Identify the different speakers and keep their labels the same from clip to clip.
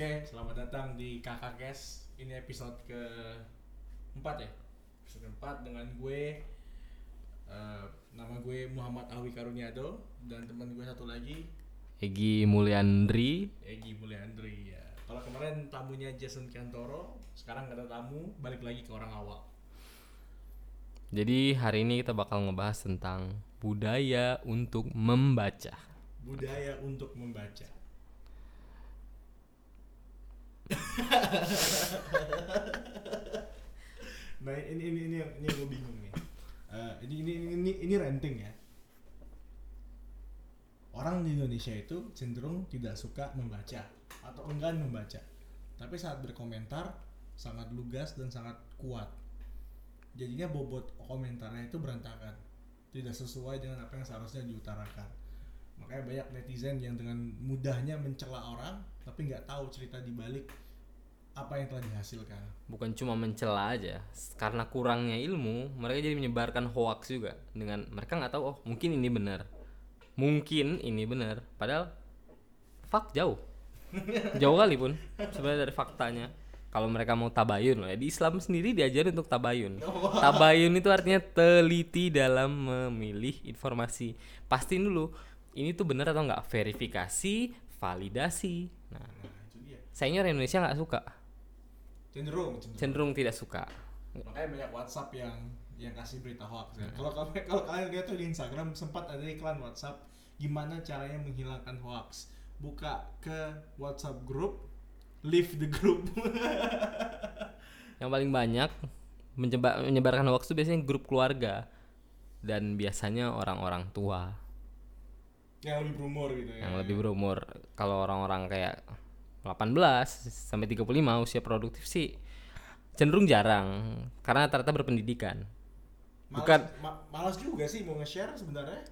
Speaker 1: Oke, selamat datang di Kakak Kes. Ini episode ke 4 ya? Episode keempat dengan gue eh, nama gue Muhammad Awi Karuniado dan teman gue satu lagi
Speaker 2: Egi Mulyandri
Speaker 1: Egi Mulyandri ya. Kalau kemarin tamunya Jason Kantoro, sekarang gak ada tamu, balik lagi ke orang awal.
Speaker 2: Jadi hari ini kita bakal ngebahas tentang budaya untuk membaca.
Speaker 1: Budaya untuk membaca. nah ini ini ini yang ini yang gue bingung nih. Eh, ini ini ini ini, ini renting ya. Orang di Indonesia itu cenderung tidak suka membaca atau enggan membaca. Tapi saat berkomentar sangat lugas dan sangat kuat. Jadinya bobot komentarnya itu berantakan. Tidak sesuai dengan apa yang seharusnya diutarakan. Makanya banyak netizen yang dengan mudahnya mencela orang tapi nggak tahu cerita di balik apa yang telah dihasilkan.
Speaker 2: Bukan cuma mencela aja, karena kurangnya ilmu, mereka jadi menyebarkan hoax juga dengan mereka nggak tahu oh mungkin ini benar, mungkin ini benar, padahal fak jauh, jauh kali pun sebenarnya dari faktanya. Kalau mereka mau tabayun loh ya di Islam sendiri diajarin untuk tabayun. Tabayun itu artinya teliti dalam memilih informasi. Pastiin dulu ini tuh benar atau nggak verifikasi, validasi. Nah,
Speaker 1: Nah,
Speaker 2: orang Indonesia nggak suka,
Speaker 1: Cenderung, cenderung.
Speaker 2: cenderung tidak suka.
Speaker 1: Makanya banyak WhatsApp yang yang kasih berita hoax ya. Kalau kalau kalau kalian lihat tuh di Instagram sempat ada iklan WhatsApp gimana caranya menghilangkan hoax. Buka ke WhatsApp group, leave the group.
Speaker 2: Yang paling banyak menyebar, menyebarkan hoax itu biasanya grup keluarga dan biasanya orang-orang tua
Speaker 1: yang lebih berumur gitu ya.
Speaker 2: yang lebih berumur. Kalau orang-orang kayak 18 sampai 35 usia produktif sih cenderung jarang karena rata-rata berpendidikan.
Speaker 1: Malas,
Speaker 2: bukan-
Speaker 1: ma- malas juga sih mau nge-share sebenarnya.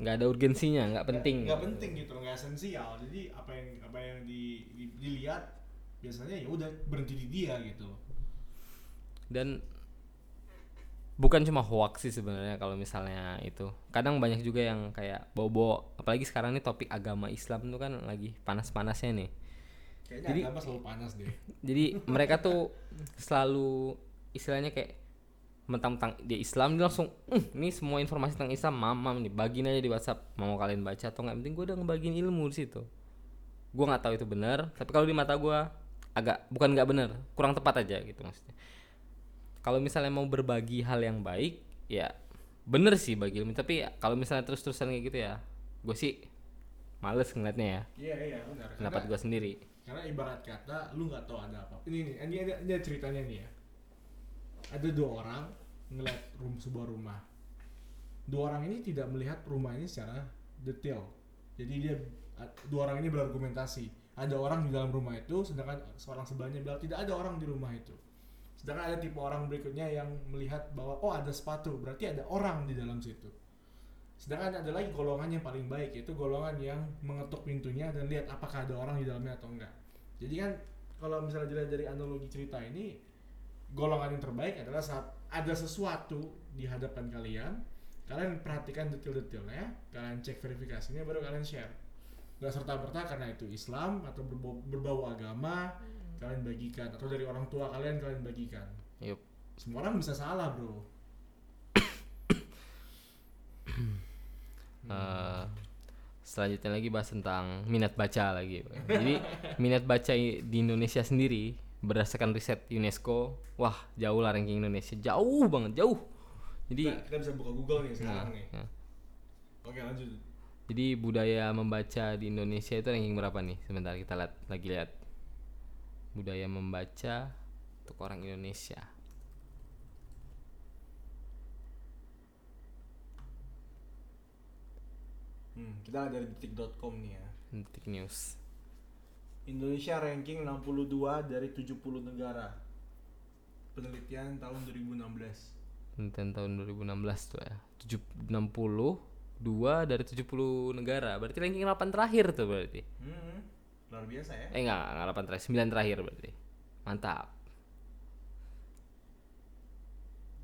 Speaker 2: nggak ada urgensinya, nggak penting.
Speaker 1: Nggak penting gitu, nggak esensial. Jadi apa yang apa yang di, di- dilihat biasanya ya udah berhenti di dia gitu.
Speaker 2: dan bukan cuma hoax sih sebenarnya kalau misalnya itu kadang banyak juga yang kayak bobo apalagi sekarang ini topik agama Islam itu kan lagi panas-panasnya nih
Speaker 1: Kayaknya
Speaker 2: Jadi-
Speaker 1: agama selalu panas deh.
Speaker 2: jadi mereka tuh selalu istilahnya kayak mentang-mentang dia Islam dia langsung "Hmm, ini semua informasi tentang Islam mamam nih bagiin aja di WhatsApp mau kalian baca atau nggak penting gue udah ngebagiin ilmu di situ gue nggak tahu itu benar tapi kalau di mata gue agak bukan nggak benar kurang tepat aja gitu maksudnya kalau misalnya mau berbagi hal yang baik ya bener sih bagi ilmu tapi ya, kalau misalnya terus-terusan kayak gitu ya gue sih males ngeliatnya ya
Speaker 1: Iya iya benar.
Speaker 2: pendapat gue sendiri
Speaker 1: Karena ibarat kata lu nggak tahu ada apa. Ini nih, ini, ini, ini ceritanya nih ya. Ada dua orang ngeliat rum sebuah rumah. Dua orang ini tidak melihat rumah ini secara detail. Jadi dia dua orang ini berargumentasi. Ada orang di dalam rumah itu, sedangkan seorang sebelahnya bilang tidak ada orang di rumah itu. Sedangkan ada tipe orang berikutnya yang melihat bahwa oh ada sepatu, berarti ada orang di dalam situ. Sedangkan ada lagi golongan yang paling baik yaitu golongan yang mengetuk pintunya dan lihat apakah ada orang di dalamnya atau enggak. Jadi kan kalau misalnya dilihat dari analogi cerita ini golongan yang terbaik adalah saat ada sesuatu di hadapan kalian, kalian perhatikan detail-detailnya, kalian cek verifikasinya baru kalian share. Gak serta merta karena itu Islam atau berbau, berbau agama kalian bagikan atau dari orang tua kalian kalian bagikan.
Speaker 2: Yup.
Speaker 1: Semua orang bisa salah bro.
Speaker 2: Eh, selanjutnya lagi bahas tentang minat baca lagi. Jadi minat baca di Indonesia sendiri berdasarkan riset UNESCO, wah jauh lah ranking Indonesia, jauh banget, jauh. Jadi
Speaker 1: Kita, kita bisa buka Google nih sekarang
Speaker 2: nah,
Speaker 1: nih.
Speaker 2: ya.
Speaker 1: Oke lanjut.
Speaker 2: jadi budaya membaca di Indonesia itu ranking berapa nih? Sebentar kita lihat lagi lihat budaya membaca untuk orang Indonesia.
Speaker 1: Hmm, kita dari detik.com nih ya.
Speaker 2: Detik News.
Speaker 1: Indonesia ranking 62 dari 70 negara. Penelitian tahun 2016.
Speaker 2: Penelitian tahun 2016 tuh ya. 62 dari 70 negara. Berarti ranking 8 terakhir tuh berarti.
Speaker 1: Hmm, luar biasa ya.
Speaker 2: Eh enggak, enggak 8 terakhir, 9 terakhir berarti. Mantap.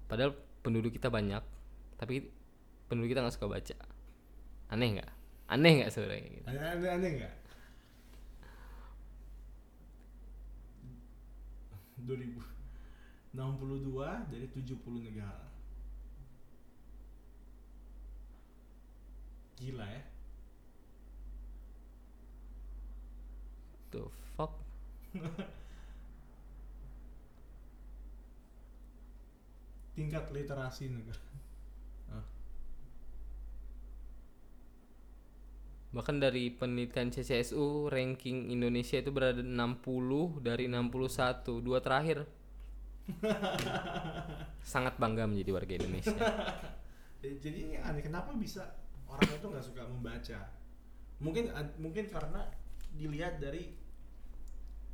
Speaker 2: Padahal penduduk kita banyak, tapi penduduk kita nggak suka baca. Aneh nggak? Aneh nggak sebenarnya gitu?
Speaker 1: Aneh aneh, aneh nggak? 2062 dari 70 negara. Gila ya.
Speaker 2: The fuck?
Speaker 1: Tingkat literasi negara.
Speaker 2: Bahkan dari penelitian CCSU ranking Indonesia itu berada 60 dari 61, dua terakhir. Sangat bangga menjadi warga Indonesia.
Speaker 1: Eh, Jadi ini aneh kenapa bisa orang itu nggak suka membaca? Mungkin mungkin karena dilihat dari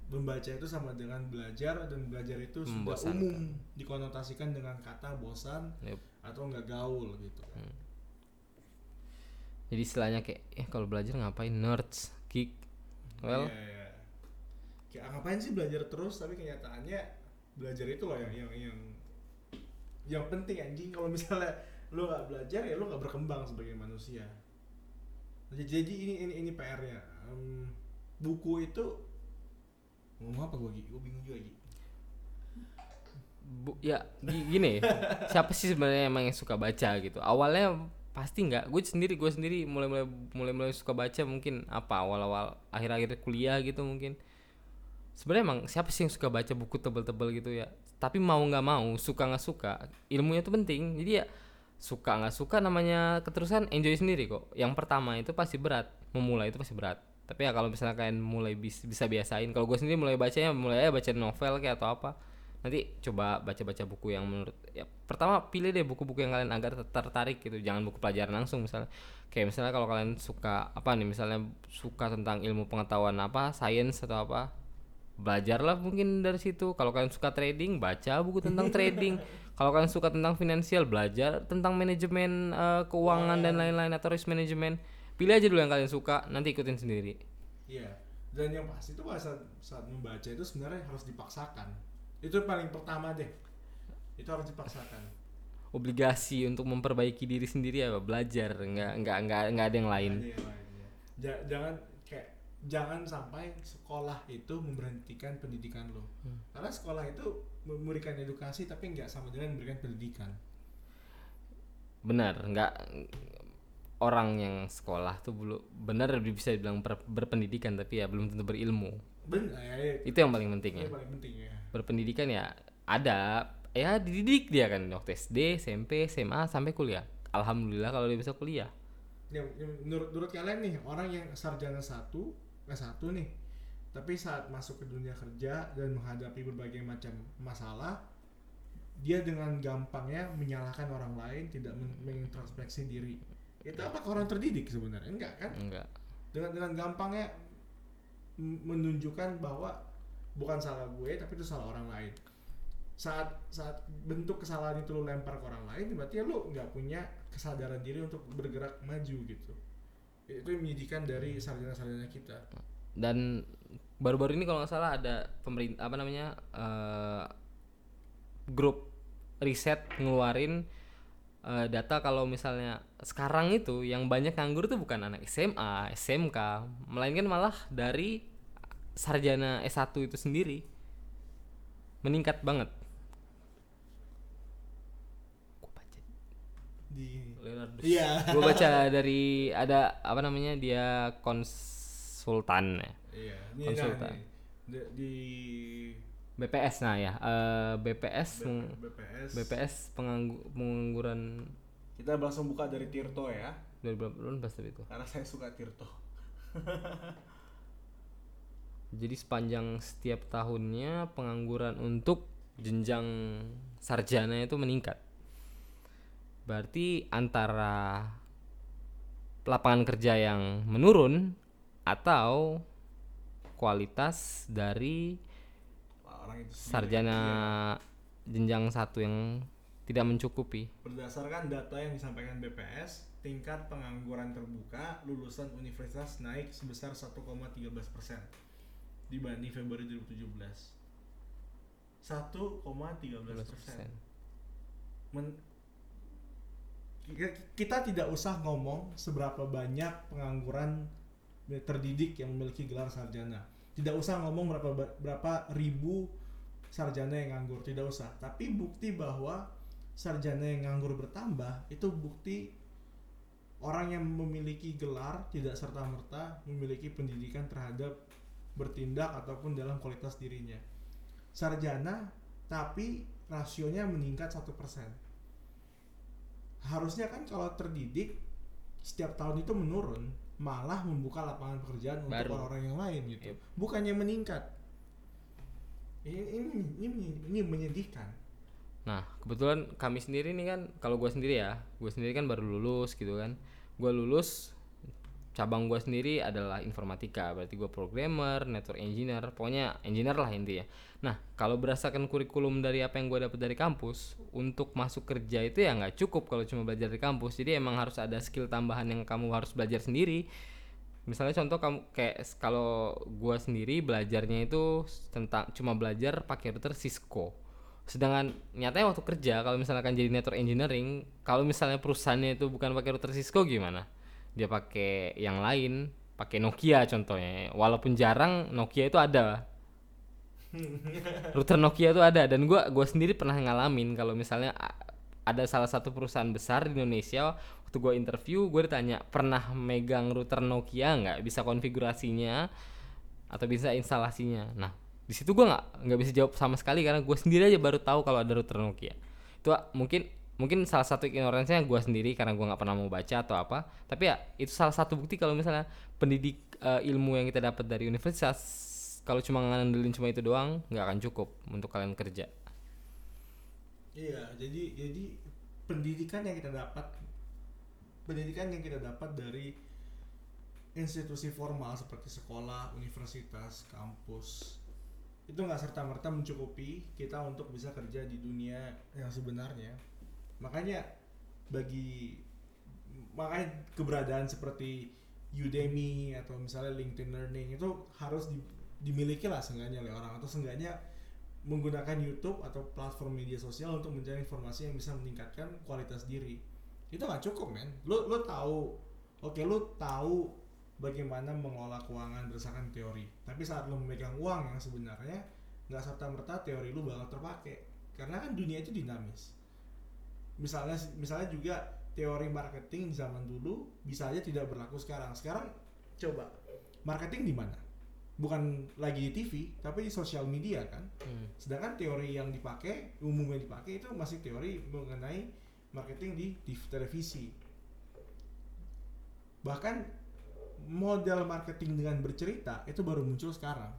Speaker 1: membaca itu sama dengan belajar dan belajar itu sudah umum dikonotasikan dengan kata bosan
Speaker 2: Yup.
Speaker 1: atau nggak gaul gitu. kan.
Speaker 2: Hmm. Jadi istilahnya kayak eh kalau belajar ngapain nerds, geek. Well,
Speaker 1: Iya, iya. Kayak ngapain sih belajar terus tapi kenyataannya belajar itu loh yang yang yang yang penting anjing kalau misalnya lu nggak belajar ya lu nggak berkembang sebagai manusia. Jadi, ini ini ini PR-nya. Em, buku itu ngomong apa gue? Gue bingung juga Gi.
Speaker 2: bu- ya gi- gini, siapa sih sebenarnya emang yang suka baca gitu? Awalnya pasti nggak. Gue sendiri, gue sendiri mulai mulai mulai mulai suka baca mungkin apa awal-awal akhir-akhir kuliah gitu mungkin. Sebenarnya emang siapa sih yang suka baca buku tebel-tebel gitu ya? Tapi mau nggak mau, suka nggak suka, ilmunya tuh penting. Jadi ya suka nggak suka namanya keterusan enjoy sendiri kok. Yang pertama itu pasti berat, memulai itu pasti berat. Tapi ya kalau misalnya kalian mulai bis- bisa biasain, kalau gue sendiri mulai bacanya mulai aja baca novel kayak atau apa. Nanti coba baca-baca buku yang menurut ya pertama pilih deh buku-buku yang kalian agak ter- tertarik gitu. Jangan buku pelajaran langsung misalnya. Kayak misalnya kalau kalian suka apa nih misalnya suka tentang ilmu pengetahuan apa, sains atau apa, belajarlah mungkin dari situ kalau kalian suka trading baca buku tentang trading kalau kalian suka tentang finansial belajar tentang manajemen eh, keuangan dan lain-lain atau risk management pilih aja dulu yang kalian suka nanti ikutin sendiri
Speaker 1: Iya. Dan yang pasti itu saat saat membaca itu sebenarnya harus dipaksakan. Itu paling pertama deh. Itu harus dipaksakan.
Speaker 2: obligasi untuk memperbaiki diri sendiri ya belajar nggak nggak nggak nggak ada yang lain
Speaker 1: ya. Ja- jangan kayak jangan sampai sekolah itu memberhentikan pendidikan lo.
Speaker 2: Hmm.
Speaker 1: Karena sekolah itu memberikan edukasi tapi nggak sama dengan memberikan pendidikan.
Speaker 2: benar nggak orang yang sekolah tuh belum benar bisa dibilang ber- berpendidikan tapi ya belum tentu berilmu
Speaker 1: Ya,
Speaker 2: itu yang paling penting ya
Speaker 1: paling penting ya.
Speaker 2: berpendidikan ya ada ya dididik dia kan waktu SD, SMP, SMA sampai kuliah. Alhamdulillah kalau dia bisa kuliah.
Speaker 1: Ya, ya, menurut, menurut kalian nih orang yang sarjana satu S1 nih tapi saat masuk ke dunia kerja dan menghadapi berbagai macam masalah dia dengan gampangnya menyalahkan orang lain tidak men- mengintrospeksi diri itu apakah orang terdidik sebenarnya enggak kan
Speaker 2: Enggak.
Speaker 1: dengan dengan gampangnya menunjukkan bahwa bukan salah gue tapi itu salah orang lain. Saat saat bentuk kesalahan itu lu lempar ke orang lain berarti ya lu nggak punya kesadaran diri untuk bergerak maju gitu. Itu yang menyedihkan dari sarjana-sarjana kita.
Speaker 2: Dan baru-baru ini kalau nggak salah ada pemerintah apa namanya eh, grup riset ngeluarin eh, data kalau misalnya sekarang itu yang banyak nganggur tuh bukan anak SMA, SMK, melainkan malah dari sarjana S1 itu sendiri meningkat banget. Gua baca
Speaker 1: di
Speaker 2: Leonardo.
Speaker 1: Iya.
Speaker 2: Gue baca dari ada apa namanya dia konsultan ya.
Speaker 1: iya
Speaker 2: Konsultan.
Speaker 1: nah, di, di
Speaker 2: BPS nah ya eh, BPS meng-
Speaker 1: BPS
Speaker 2: BPS penganggu, pengangguran
Speaker 1: kita langsung buka dari Tirto ya
Speaker 2: 2018 tapi itu.
Speaker 1: karena saya suka Tirto
Speaker 2: Jadi sepanjang setiap tahunnya pengangguran untuk jenjang sarjana itu meningkat. Berarti antara lapangan kerja yang menurun atau kualitas dari
Speaker 1: orang itu sendiri.
Speaker 2: sarjana jenjang satu yang tidak mencukupi.
Speaker 1: Berdasarkan data yang disampaikan BPS, tingkat pengangguran terbuka lulusan universitas naik sebesar 1,13 persen dibanding Februari 2017. 1,13 persen. Men- ki- kita tidak usah ngomong seberapa banyak pengangguran terdidik yang memiliki gelar sarjana. Tidak usah ngomong berapa berapa ribu sarjana yang nganggur. Tidak usah. Tapi bukti bahwa sarjana yang nganggur bertambah itu bukti orang yang memiliki gelar tidak serta merta memiliki pendidikan terhadap bertindak ataupun dalam kualitas dirinya. Sarjana tapi rasionya meningkat satu persen. Harusnya kan kalau terdidik setiap tahun itu menurun malah membuka lapangan pekerjaan untuk
Speaker 2: Baru.
Speaker 1: orang-orang yang lain gitu.
Speaker 2: Yep.
Speaker 1: bukannya meningkat ini ini ini, menyedihkan
Speaker 2: Nah, kebetulan kami sendiri nih kan, kalau gue sendiri ya, gue sendiri kan baru lulus gitu kan. Gue lulus, cabang gue sendiri adalah informatika, berarti gue programmer, network engineer, pokoknya engineer lah intinya. Nah, kalau berdasarkan kurikulum dari apa yang gue dapet dari kampus, untuk masuk kerja itu ya nggak cukup kalau cuma belajar di kampus. Jadi emang harus ada skill tambahan yang kamu harus belajar sendiri. Misalnya contoh kamu kayak kalau gua sendiri belajarnya itu tentang cuma belajar pakai router Cisco. Sedangkan nyatanya waktu kerja kalau misalkan jadi network engineering, kalau misalnya perusahaannya itu bukan pakai router Cisco gimana? Dia pakai yang lain, pakai Nokia contohnya. Walaupun jarang Nokia itu ada. router Nokia itu ada dan gua gua sendiri pernah ngalamin kalau misalnya ada salah satu perusahaan besar di Indonesia waktu gua interview gue ditanya pernah megang router Nokia nggak? Bisa konfigurasinya atau bisa instalasinya? Nah di situ gua nggak nggak bisa jawab sama sekali karena gue sendiri aja baru tahu kalau ada router Nokia. Itu ah, mungkin mungkin salah satu ignoransinya gue sendiri karena gua nggak pernah mau baca atau apa. Tapi ya itu salah satu bukti kalau misalnya pendidik eh, ilmu yang kita dapat dari universitas kalau cuma ngandelin cuma itu doang nggak akan cukup untuk kalian kerja
Speaker 1: Iya, jadi jadi pendidikan yang kita dapat pendidikan yang kita dapat dari institusi formal seperti sekolah, universitas, kampus itu nggak serta merta mencukupi kita untuk bisa kerja di dunia yang sebenarnya. Makanya bagi makanya keberadaan seperti Udemy atau misalnya LinkedIn Learning itu harus di- dimiliki lah seenggaknya oleh orang atau seenggaknya menggunakan YouTube atau platform media sosial untuk mencari informasi yang bisa meningkatkan kualitas diri. Itu nggak cukup men. Lo lo tahu. Oke lo tahu bagaimana mengelola keuangan berdasarkan teori. Tapi saat lo memegang uang yang sebenarnya nggak serta merta teori lo bakal terpakai. Karena kan dunia itu dinamis. Misalnya misalnya juga teori marketing zaman dulu bisa aja tidak berlaku sekarang. Sekarang coba marketing di mana bukan lagi di TV tapi di sosial media kan. Sedangkan teori yang dipakai umumnya dipakai itu masih teori mengenai marketing di, di televisi. Bahkan model marketing dengan bercerita itu baru muncul sekarang.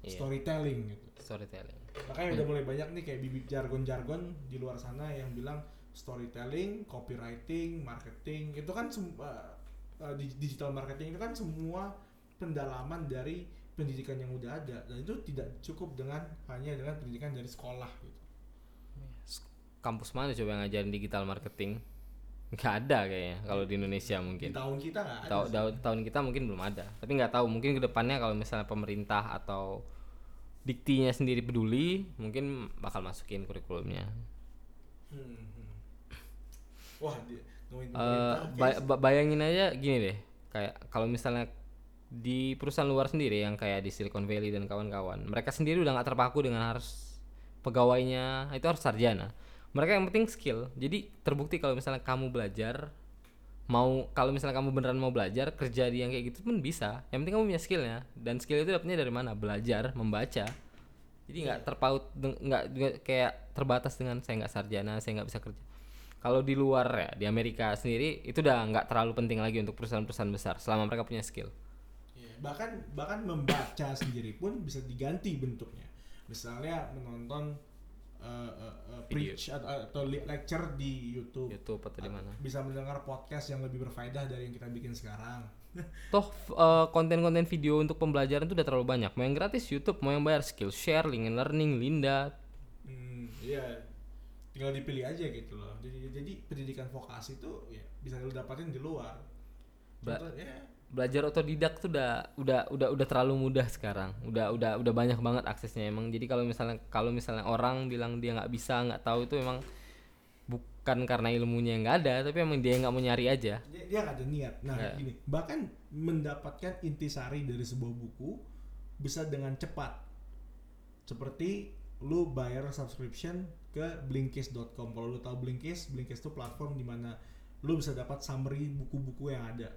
Speaker 2: Iya.
Speaker 1: storytelling gitu.
Speaker 2: Storytelling.
Speaker 1: Makanya udah mulai banyak nih kayak bibit jargon-jargon di luar sana yang bilang storytelling, copywriting, marketing itu kan uh, di- digital marketing itu kan semua pendalaman dari pendidikan yang udah ada dan itu tidak cukup dengan hanya dengan pendidikan dari sekolah gitu.
Speaker 2: kampus mana coba yang ngajarin digital marketing nggak ada kayaknya kalau di Indonesia
Speaker 1: Di
Speaker 2: mungkin
Speaker 1: tahun kita nggak ada. sih.
Speaker 2: tahu- tahun kita mungkin belum ada tapi nggak tahu mungkin ke depannya kalau misalnya pemerintah atau diktinya sendiri peduli mungkin bakal masukin kurikulumnya
Speaker 1: Hmm, hmm. Wah, di, kayak-
Speaker 2: ba- bayangin aja gini deh kayak kalau misalnya di perusahaan luar sendiri yang kayak di Silicon Valley dan kawan-kawan. Mereka sendiri udah nggak terpaku dengan harus pegawainya itu harus sarjana. Mereka yang penting skill. Jadi terbukti kalau misalnya kamu belajar mau kalau misalnya kamu beneran mau belajar kerja di yang kayak gitu pun bisa. Yang penting kamu punya skillnya. Dan skill itu dapetnya dari mana? Belajar membaca. Jadi nggak terpaut deng- nggak kayak terbatas dengan saya nggak sarjana saya nggak bisa kerja. Kalau di luar ya di Amerika sendiri itu udah nggak terlalu penting lagi untuk perusahaan-perusahaan besar selama mereka punya skill.
Speaker 1: Iya, bahkan bahkan membaca sendiri pun bisa diganti bentuknya. Misalnya menonton uh, uh, uh, preach atau, atau lecture di YouTube.
Speaker 2: YouTube atau di mana?
Speaker 1: bisa mendengar podcast yang lebih berfaedah dari yang kita bikin sekarang.
Speaker 2: Toh eh, konten-konten video untuk pembelajaran itu udah terlalu banyak. Mau yang gratis YouTube. Mau yang bayar skill share LinkedIn Learning Linda.
Speaker 1: Hmm, iya. Tinggal dipilih aja gitu loh. Jadi jadi pendidikan vokasi itu ya bisa lo dapatin di luar.
Speaker 2: Ba-
Speaker 1: Contohnya,
Speaker 2: belajar otodidak tuh udah udah udah udah terlalu mudah sekarang. Udah udah udah banyak banget aksesnya emang. Jadi kalau misalnya kalau misalnya orang bilang dia nggak bisa nggak tahu itu emang bukan karena ilmunya nggak ada tapi emang dia nggak mau nyari aja.
Speaker 1: Dia, dia nggak ada niat. Nah
Speaker 2: Nggak.
Speaker 1: gini bahkan mendapatkan intisari dari sebuah buku bisa dengan cepat. Seperti lu bayar subscription ke blinkist.com kalau lu tahu blinkist blinkist itu platform di mana lu bisa dapat summary buku-buku yang ada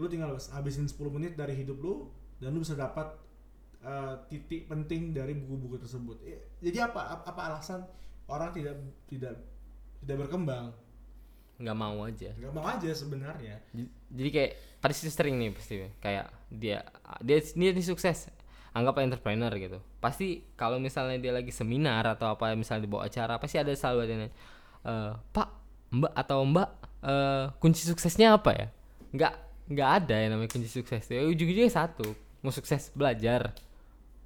Speaker 1: lu tinggal habisin 10 menit dari hidup lu dan lu bisa dapat uh, titik penting dari buku-buku tersebut. Jadi apa apa alasan orang tidak tidak tidak berkembang?
Speaker 2: Nggak mau aja.
Speaker 1: Nggak mau aja sebenarnya.
Speaker 2: Jadi kayak tadi sering nih pasti kayak dia dia dia ini sukses anggap entrepreneur gitu. Pasti kalau misalnya dia lagi seminar atau apa misalnya dibawa acara pasti ada selalu ada yang "Eh, pak mbak atau mbak eh, kunci suksesnya apa ya? Nggak nggak ada yang namanya kunci sukses ya ujung-ujungnya satu mau sukses belajar.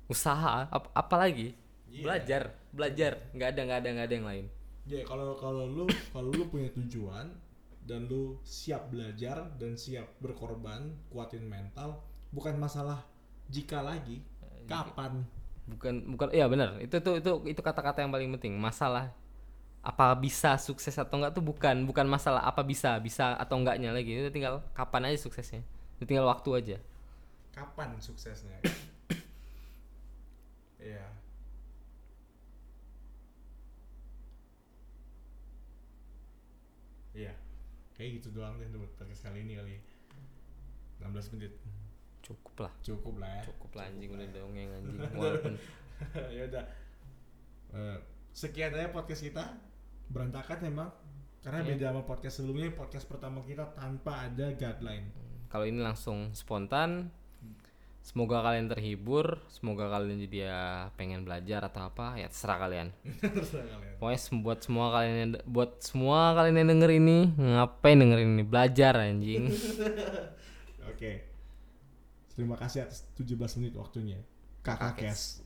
Speaker 2: Usaha ap apalagi?
Speaker 1: Iya.
Speaker 2: belajar belajar. Nggak ada nggak ada nggak ada yang lain.
Speaker 1: Ya kalau kalau lu kalau lu punya tujuan dan lu siap belajar dan siap berkorban, kuatin mental, bukan masalah jika lagi, kapan.
Speaker 2: bukan bukan iya benar. Itu tuh itu itu kata-kata yang paling penting. Masalah apa bisa sukses atau enggak tuh bukan bukan masalah apa bisa bisa atau enggaknya lagi itu tinggal kapan aja suksesnya itu tinggal waktu aja
Speaker 1: Kapan suksesnya? Iya. Iya. Kayak gitu doang deh buat podcast kali ini kali. 16 menit.
Speaker 2: cukup lah
Speaker 1: Cukup lah ya.
Speaker 2: cukup lah anjing udah dongeng anjing walaupun
Speaker 1: ya udah Eh, sekian aja podcast kita berantakan emang. Karena
Speaker 2: Iya.
Speaker 1: beda sama podcast sebelumnya podcast pertama kita tanpa ada guideline.
Speaker 2: Kalau ini langsung spontan semoga kalian terhibur semoga kalian jadi ya pengen belajar atau apa ya terserah kalian.
Speaker 1: Terserah kalian.
Speaker 2: Pokoknya buat semua kalian yang buat semua kalian yang denger ini ngapain dengerin ini? Belajar anjing.
Speaker 1: Oke. Terima kasih atas 17 menit waktunya. Kakak
Speaker 2: Kakak
Speaker 1: kes